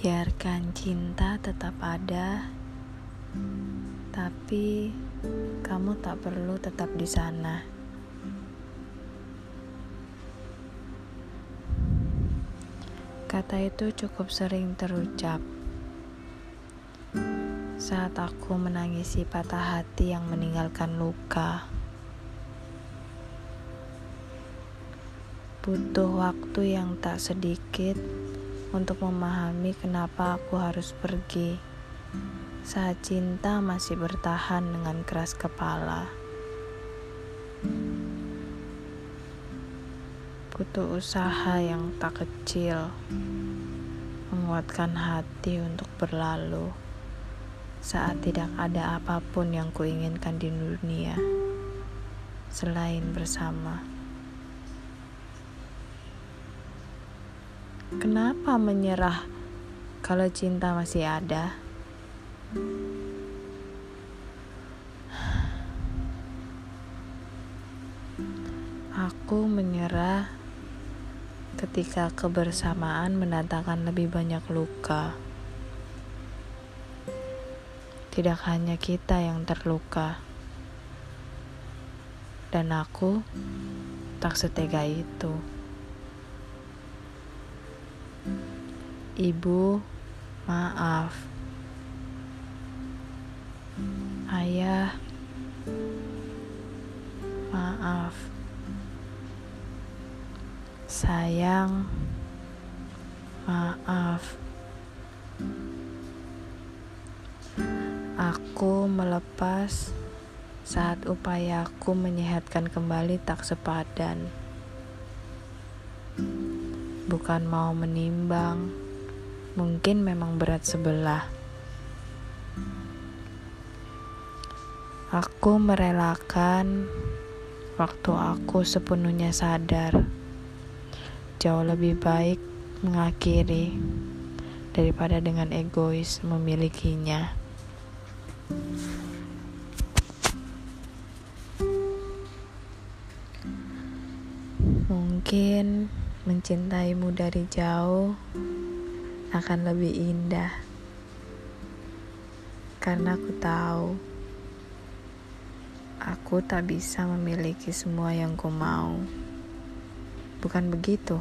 Biarkan cinta tetap ada, tapi kamu tak perlu tetap di sana. Kata itu cukup sering terucap saat aku menangisi patah hati yang meninggalkan luka. Butuh waktu yang tak sedikit untuk memahami kenapa aku harus pergi saat cinta masih bertahan dengan keras kepala. Butuh usaha yang tak kecil, menguatkan hati untuk berlalu saat tidak ada apa pun yang kuinginkan di dunia selain bersama. Kenapa menyerah kalau cinta masih ada? Aku menyerah ketika kebersamaan mendatangkan lebih banyak luka. Tidak hanya kita yang terluka, dan aku tak setega itu. Ibu, maaf. Ayah, maaf. Sayang, maaf. Aku melepas saat upayaku menyehatkan kembali tak sepadan. Bukan mau menimbang mungkin memang berat sebelah. Aku merelakan waktu aku sepenuhnya sadar. Jauh lebih baik mengakhiri daripada dengan egois memilikinya. Mungkin mencintaimu dari jauh akan lebih indah karena aku tahu aku tak bisa memiliki semua yang ku mau. Bukan begitu?